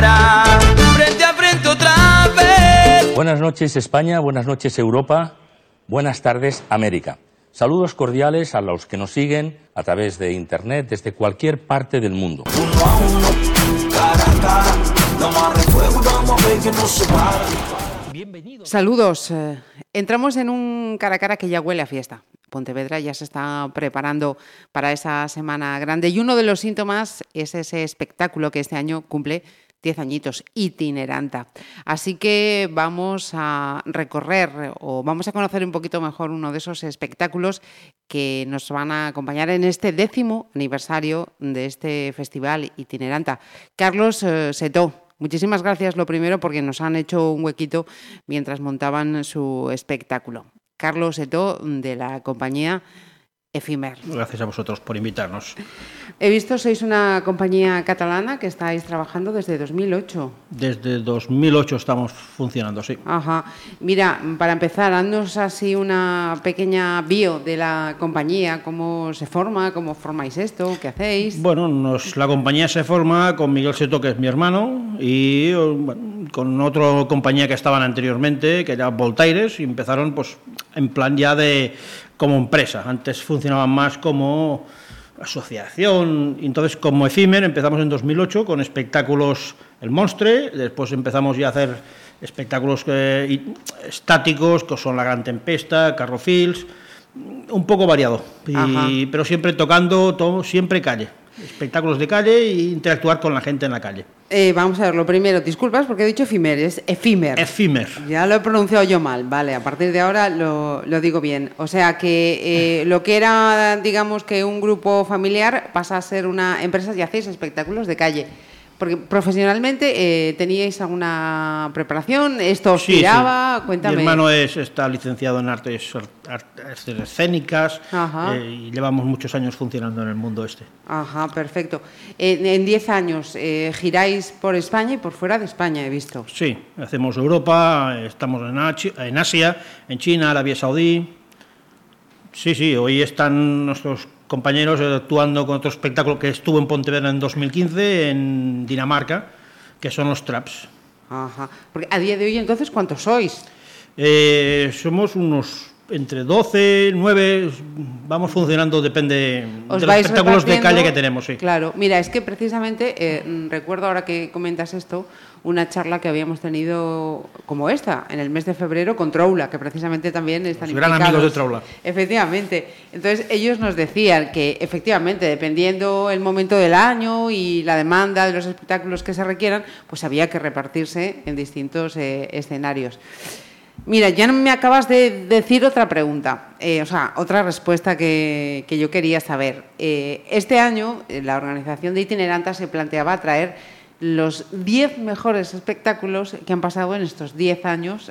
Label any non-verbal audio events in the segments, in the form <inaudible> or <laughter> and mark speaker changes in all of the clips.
Speaker 1: cara, frente a frente otra vez.
Speaker 2: Buenas noches España, buenas noches Europa, buenas tardes América. Saludos cordiales a los que nos siguen a través de Internet desde cualquier parte del mundo.
Speaker 1: Uno a uno, cara a cara, no más refuego, vamos a ver que no se para.
Speaker 3: Saludos. eh, Entramos en un cara a cara que ya huele a fiesta. Pontevedra ya se está preparando para esa semana grande y uno de los síntomas es ese espectáculo que este año cumple 10 añitos, itineranta. Así que vamos a recorrer o vamos a conocer un poquito mejor uno de esos espectáculos que nos van a acompañar en este décimo aniversario de este festival itineranta. Carlos eh, Setó, Muchísimas gracias, lo primero, porque nos han hecho un huequito mientras montaban su espectáculo. Carlos Eto, de la compañía Efimer.
Speaker 4: Gracias a vosotros por invitarnos.
Speaker 3: He visto, sois una compañía catalana que estáis trabajando desde 2008.
Speaker 4: Desde 2008 estamos funcionando, sí.
Speaker 3: Ajá. Mira, para empezar, haznos así una pequeña bio de la compañía, cómo se forma, cómo formáis esto, qué hacéis.
Speaker 4: Bueno, nos, la compañía se forma con Miguel Seto, que es mi hermano, y bueno, con otra compañía que estaban anteriormente, que era Voltaires, y empezaron pues en plan ya de como empresa. Antes funcionaban más como asociación, entonces como efímer empezamos en 2008 con espectáculos El Monstre, después empezamos ya a hacer espectáculos eh, estáticos, que son La Gran Tempesta, Carrofils, un poco variado, y- pero siempre tocando, todo, siempre calle, espectáculos de calle e interactuar con la gente en la calle.
Speaker 3: Eh, vamos a ver, lo primero, disculpas porque he dicho Efimer, es Efimer.
Speaker 4: Efímer.
Speaker 3: Ya lo he pronunciado yo mal, vale, a partir de ahora lo, lo digo bien. O sea que eh, lo que era, digamos que un grupo familiar pasa a ser una empresa y hacéis espectáculos de calle. Porque profesionalmente eh, teníais alguna preparación, esto os
Speaker 4: Sí,
Speaker 3: cuéntame.
Speaker 4: Mi hermano es, está licenciado en artes, artes escénicas eh, y llevamos muchos años funcionando en el mundo este.
Speaker 3: Ajá, perfecto. En- en 10 años eh, giráis por España y por fuera de España, he visto.
Speaker 4: Sí, hacemos Europa, estamos en Asia, en China, Arabia Saudí. Sí, sí, hoy están nuestros compañeros actuando con otro espectáculo que estuvo en Pontevedra en 2015, en Dinamarca, que son los Traps.
Speaker 3: Ajá. Porque a día de hoy, entonces, ¿cuántos sois?
Speaker 4: Eh, somos unos entre 12, 9, vamos funcionando, depende
Speaker 3: Os
Speaker 4: de los espectáculos de calle que tenemos, sí.
Speaker 3: Claro, mira, es que precisamente eh, recuerdo ahora que comentas esto, una charla que habíamos tenido como esta, en el mes de febrero, con Troula, que precisamente también están
Speaker 4: Los gran
Speaker 3: implicados.
Speaker 4: amigos de Troula.
Speaker 3: Efectivamente. Entonces, ellos nos decían que, efectivamente, dependiendo el momento del año y la demanda de los espectáculos que se requieran, pues había que repartirse en distintos eh, escenarios. Mira, ya me acabas de decir otra pregunta, eh, o sea, otra respuesta que, yo quería saber. Eh, este año eh, la organización de Itineranta se planteaba traer los 10 mejores espectáculos que han pasado en estos 10 años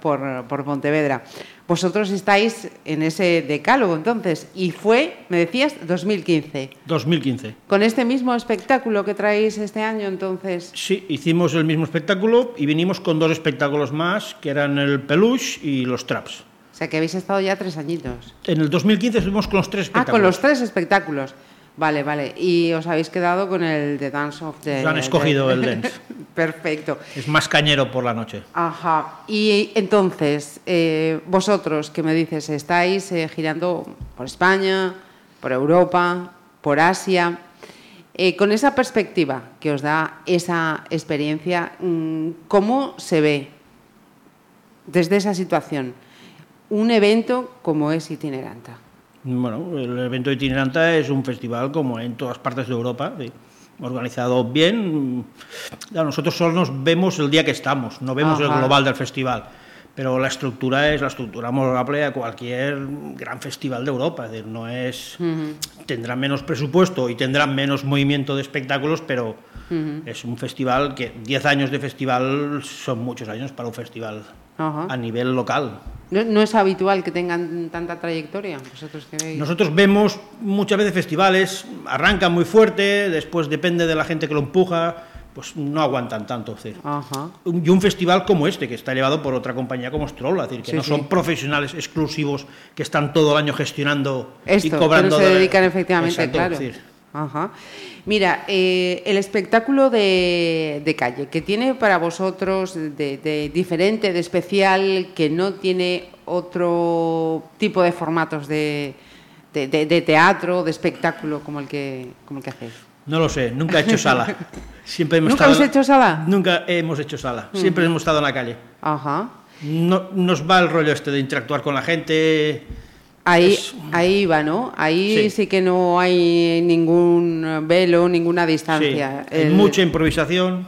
Speaker 3: por, por Pontevedra. Vosotros estáis en ese decálogo entonces, y fue, me decías, 2015.
Speaker 4: 2015.
Speaker 3: Con este mismo espectáculo que traéis este año, entonces...
Speaker 4: Sí, hicimos el mismo espectáculo y vinimos con dos espectáculos más, que eran el Peluche y los Traps.
Speaker 3: O sea, que habéis estado ya tres añitos.
Speaker 4: En el 2015 estuvimos con los tres
Speaker 3: Ah,
Speaker 4: espectáculos.
Speaker 3: con los tres espectáculos. Vale, vale. Y os habéis quedado con el The Dance of the...
Speaker 4: Nos han escogido
Speaker 3: de-
Speaker 4: el dance. <laughs>
Speaker 3: Perfecto.
Speaker 4: Es más cañero por la noche.
Speaker 3: Ajá. Y entonces, eh, vosotros que me dices, estáis eh, girando por España, por Europa, por Asia, eh, con esa perspectiva que os da esa experiencia, mm, ¿cómo se ve desde esa situación un evento como es Itineranta?
Speaker 4: Bueno, el evento itinerante es un festival como en todas partes de Europa, sí, organizado bien. Nosotros solo nos vemos el día que estamos, no vemos el global del festival. Pero la estructura es la estructura homologable a cualquier gran festival de Europa. Es decir, no es. Tendrá menos presupuesto y tendrá menos movimiento de espectáculos, pero es un festival que 10 años de festival son muchos años para un festival
Speaker 3: Ajá.
Speaker 4: a nivel local.
Speaker 3: ¿No, no es habitual que tengan tanta trayectoria?
Speaker 4: Nosotros vemos muchas veces festivales, arrancan muy fuerte, después depende de la gente que lo empuja, pues no aguantan tanto. decir,
Speaker 3: Ajá.
Speaker 4: Y un festival como este, que está llevado por otra compañía como Stroll, es decir, que
Speaker 3: Sí,
Speaker 4: no
Speaker 3: sí.
Speaker 4: son profesionales exclusivos que están todo el año gestionando
Speaker 3: Esto,
Speaker 4: y cobrando.
Speaker 3: no se
Speaker 4: de-
Speaker 3: dedican efectivamente,
Speaker 4: Exacto,
Speaker 3: claro.
Speaker 4: es decir,
Speaker 3: Ajá. Mira, eh, el espectáculo de, de, calle, que tiene para vosotros de, de, diferente, de especial, que no tiene otro tipo de formatos de, de teatro, de espectáculo como el que, como el que hacéis.
Speaker 4: No lo sé, nunca he hecho sala. <laughs> Siempre hemos
Speaker 3: ¿Nunca
Speaker 4: estado,
Speaker 3: hecho sala?
Speaker 4: Nunca hemos hecho sala. Siempre hemos estado en la calle.
Speaker 3: Ajá.
Speaker 4: No, nos va el rollo este de interactuar con la gente.
Speaker 3: Ahí, ahí va, ¿no? Ahí sí.
Speaker 4: Sí.
Speaker 3: que no hay ningún velo, ninguna
Speaker 4: Sí,
Speaker 3: distancia. El-
Speaker 4: mucha improvisación,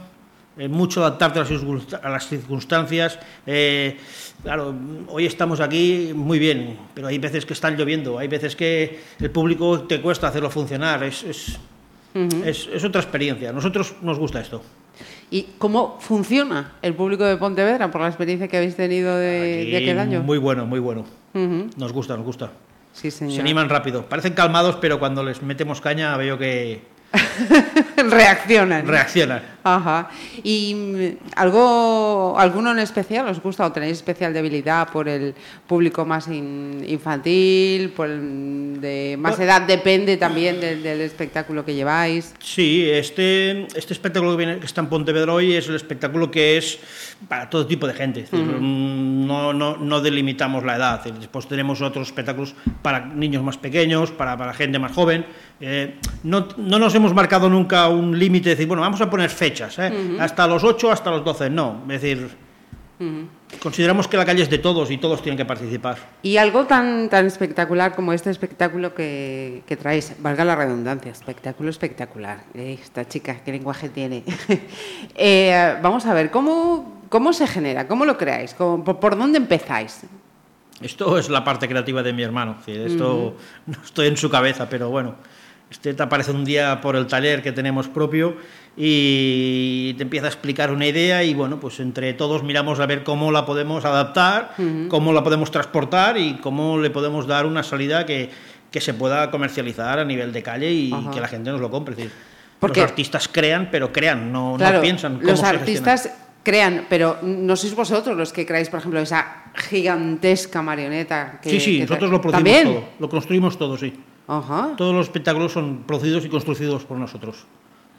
Speaker 4: eh, mucho adaptarte a las, circunstancias. eh, claro, hoy estamos aquí muy bien, pero hay veces que están lloviendo, hay veces que el público te cuesta hacerlo funcionar. Es, es, es- es otra experiencia. A nosotros nos gusta esto.
Speaker 3: ¿Y cómo funciona el público de Pontevedra por la experiencia que habéis tenido de,
Speaker 4: Aquí
Speaker 3: de aquel año?
Speaker 4: Muy bueno, muy bueno. Nos gusta, nos gusta.
Speaker 3: Sí, señor.
Speaker 4: Se animan rápido. Parecen calmados, pero cuando les metemos caña veo que <laughs>
Speaker 3: Reaccionan.
Speaker 4: reaccionan.
Speaker 3: Ajá. ¿Y mm, algo, alguno en especial os gusta o tenéis especial debilidad por el público más in- infantil, por el de más
Speaker 4: Bueno.
Speaker 3: edad? Depende también del, del espectáculo que lleváis.
Speaker 4: Sí, este, este espectáculo que, viene, que está en Pontevedra hoy es el espectáculo que es para todo tipo de gente. Es decir, mm, no, no, no delimitamos la edad. Después tenemos otros espectáculos para niños más pequeños, para, para gente más joven. Eh, no, no nos hemos marcado nunca un límite de decir, bueno, vamos a poner fechas, ¿eh? hasta los 8, hasta los 12. No, es decir, consideramos que la calle es de todos y todos tienen que participar.
Speaker 3: Y algo tan, tan espectacular como este espectáculo que, que traéis, valga la redundancia, espectáculo espectacular. Eh, esta chica, ¿qué lenguaje tiene? <laughs> Eh, vamos a ver, ¿cómo, ¿cómo se genera? ¿Cómo lo creáis? ¿Cómo- por, dónde empezáis?
Speaker 4: Esto es la parte creativa de mi hermano. es decir, Esto no estoy en su cabeza, pero bueno. Este te aparece un día por el taller que tenemos propio y te empieza a explicar una idea y bueno, pues entre todos miramos a ver cómo la podemos adaptar, cómo la podemos transportar y cómo le podemos dar una salida que, que se pueda comercializar a nivel de calle y
Speaker 3: Ajá.
Speaker 4: que la gente nos lo compre. Es decir,
Speaker 3: Porque-
Speaker 4: los artistas crean, pero crean, no, no
Speaker 3: Claro,
Speaker 4: piensan. cómo
Speaker 3: los artistas crean, pero no sois vosotros los que creáis, por ejemplo, esa gigantesca marioneta. Que,
Speaker 4: Sí, sí,
Speaker 3: que
Speaker 4: nosotros lo producimos
Speaker 3: ¿También?
Speaker 4: todo, lo construimos todo, sí.
Speaker 3: Ajá.
Speaker 4: Todos los espectáculos son producidos y construidos por nosotros.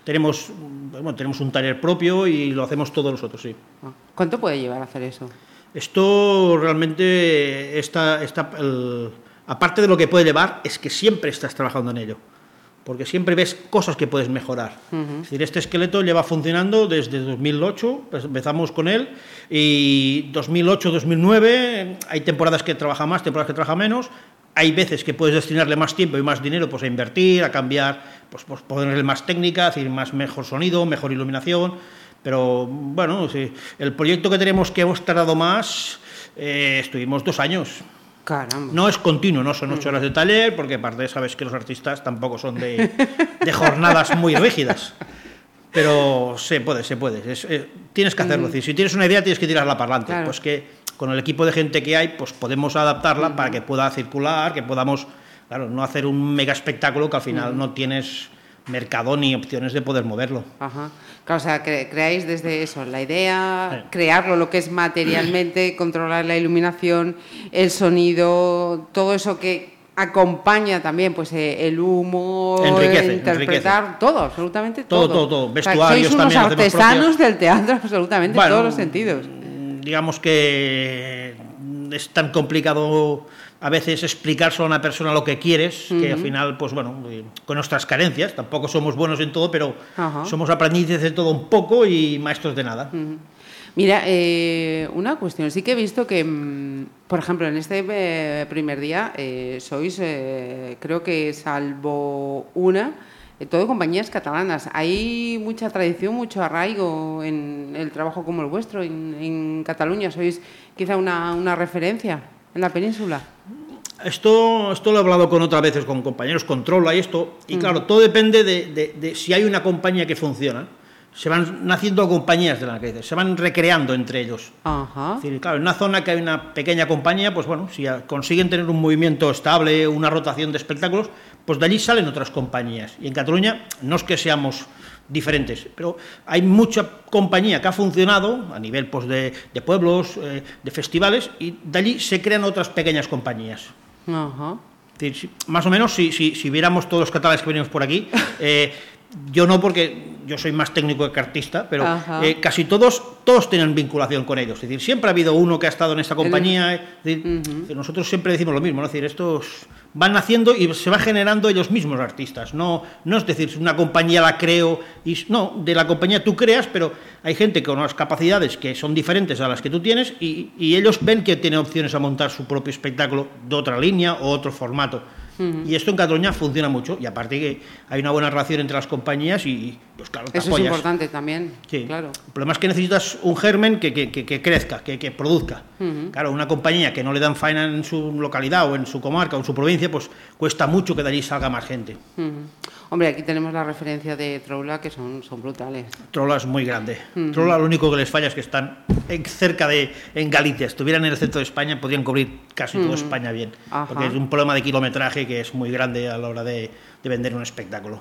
Speaker 4: Tenemos, bueno, tenemos un taller propio y lo hacemos todos nosotros, sí.
Speaker 3: Ah. ¿Cuánto puede llevar a hacer eso?
Speaker 4: Esto realmente está, está el- aparte de lo que puede llevar, es que siempre estás trabajando en ello. Porque siempre ves cosas que puedes mejorar. Es decir, este esqueleto lleva funcionando desde 2008, pues empezamos con él, y 2008-2009, hay temporadas que trabaja más, temporadas que trabaja menos, hay veces que puedes destinarle más tiempo y más dinero pues, a invertir, a cambiar, pues, pues ponerle más técnica, decir, más mejor sonido, mejor iluminación. Pero bueno, sí, el proyecto que tenemos que hemos tardado más, eh, estuvimos dos años.
Speaker 3: Caramba.
Speaker 4: No es continuo, no son ocho horas de taller, porque aparte sabes que los artistas tampoco son de, de jornadas muy rígidas. Pero se puede, se puede. Es, eh, tienes que hacerlo. Decir, si tienes una idea, tienes que tirarla para adelante.
Speaker 3: Claro.
Speaker 4: Pues que con el equipo de gente que hay, pues podemos adaptarla para que pueda circular, que podamos, claro, no hacer un mega espectáculo que al final no tienes mercado ni opciones de poder moverlo.
Speaker 3: Ajá. Claro, o sea, cre- creáis desde eso, la idea,
Speaker 4: Sí.
Speaker 3: crearlo, lo que es materialmente, <clears throat> controlar la iluminación, el sonido, todo eso que acompaña también, pues eh, el humo,
Speaker 4: Enriquece,
Speaker 3: interpretar, todo, absolutamente
Speaker 4: Todo,
Speaker 3: todo.
Speaker 4: todo, todo.
Speaker 3: O sea,
Speaker 4: Vestuarios
Speaker 3: sois unos
Speaker 4: también
Speaker 3: artesanos del teatro, absolutamente, en todos los sentidos.
Speaker 4: Digamos que es tan complicado a veces explicar solo a una persona lo que quieres, que al final, pues bueno, eh, con nuestras carencias, tampoco somos buenos en todo, pero somos aprendices de todo un poco y maestros de nada.
Speaker 3: Mira, eh, una cuestión. Sí que he visto que, mm, por ejemplo, en este eh, primer día eh, sois, eh, creo que salvo una, todo compañías catalanas. Hay mucha tradición, mucho arraigo en el trabajo como el vuestro. En, en Cataluña sois quizá una, una referencia en la península.
Speaker 4: Esto, esto lo he hablado con otras veces con compañeros, controla y esto, y claro, todo depende de, de- de si hay una compañía que funciona. Se van naciendo compañías de la que se van recreando entre ellos.
Speaker 3: Ajá.
Speaker 4: Es decir, claro, en una zona que hay una pequeña compañía, pues bueno, si consiguen tener un movimiento estable, una rotación de espectáculos, pues de allí salen otras compañías. Y en Cataluña no es que seamos diferentes, pero hay mucha compañía que ha funcionado a nivel pues, de, de pueblos, eh, de festivales, y de allí se crean otras pequeñas compañías.
Speaker 3: Ajá.
Speaker 4: más o menos, si, si, si, viéramos todos los catalanes que venimos por aquí, <laughs> eh, yo no porque yo soy más técnico que artista, pero eh, casi todos todos tienen vinculación con ellos. Es decir, siempre ha habido uno que ha estado en esta compañía. Nosotros siempre decimos lo mismo, ¿no? Es decir, estos van naciendo y se va generando ellos mismos artistas. No, no es decir, una compañía la creo y no, de la compañía tú creas, pero hay gente con unas capacidades que son diferentes a las que tú tienes y, y ellos ven que tienen opciones a montar su propio espectáculo de otra línea o otro formato. Y esto en Cataluña funciona mucho y aparte que hay una buena relación entre las compañías y, pues claro,
Speaker 3: Eso es importante también, sí. claro.
Speaker 4: El problema es que necesitas un germen que, que, que crezca, que, produzca. Claro, una compañía que no le dan faena en su localidad o en su comarca o en su provincia, pues cuesta mucho que de allí salga más gente.
Speaker 3: Hombre, aquí tenemos la referencia de Troula, que son, son brutales.
Speaker 4: Troula es muy grande. Troula lo único que les falla es que están cerca de, en Galicia. Estuvieran en el centro de España, podrían cubrir casi toda España bien. Porque es un problema de kilometraje que es muy grande a la hora de, de vender un espectáculo.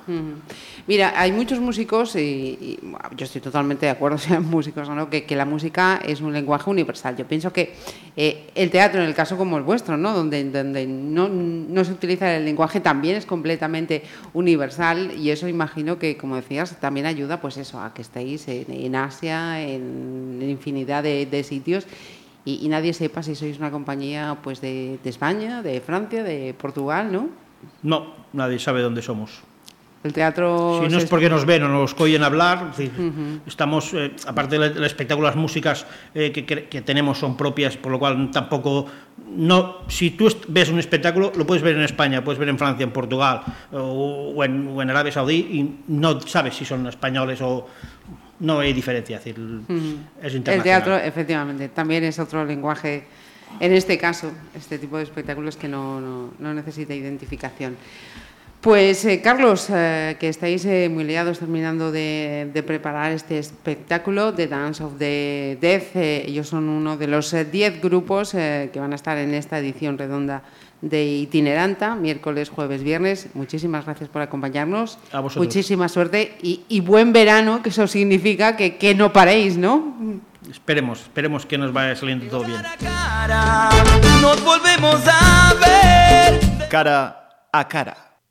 Speaker 3: Mira, hay muchos músicos, y, yo estoy totalmente de acuerdo, <laughs> sean músicos o no, que, que, la música es un lenguaje universal. Yo pienso que eh, el teatro, en el caso como el vuestro, ¿no? donde, donde no, no, se utiliza el lenguaje, también es completamente universal y eso imagino que, como decías, también ayuda pues eso, a que estéis en, Asia, en, infinidad de, sitios y, y, nadie sepa si sois una compañía pues de España, de Francia, de Portugal, ¿no?
Speaker 4: No, nadie sabe dónde somos.
Speaker 3: El teatro...
Speaker 4: Si no es porque nos ven o nos oyen hablar, estamos, eh, aparte del espectáculo, las músicas eh, que, que, tenemos son propias, por lo cual tampoco... no Si tú ves un espectáculo, lo puedes ver en España, puedes ver en Francia, en Portugal o, en, o en, Arabia Saudí y no sabes si son españoles o... No hay diferencia, es, decir, es internacional.
Speaker 3: El teatro, efectivamente, también es otro lenguaje en este caso, este tipo de espectáculos que no, no, no necesita identificación. Pues eh, Carlos, eh, que estáis eh, muy liados terminando de, de, preparar este espectáculo, The Dance of the Death, eh, ellos son uno de los 10 eh, grupos eh, que van a estar en esta edición redonda de Itineranta, miércoles, jueves, viernes. Muchísimas gracias por acompañarnos.
Speaker 4: A vosotros.
Speaker 3: Muchísima suerte y, y, buen verano, que eso significa que, que no paréis, ¿no?
Speaker 4: Esperemos, esperemos que nos vaya saliendo todo bien.
Speaker 1: Nos volvemos a ver.
Speaker 5: Cara a cara.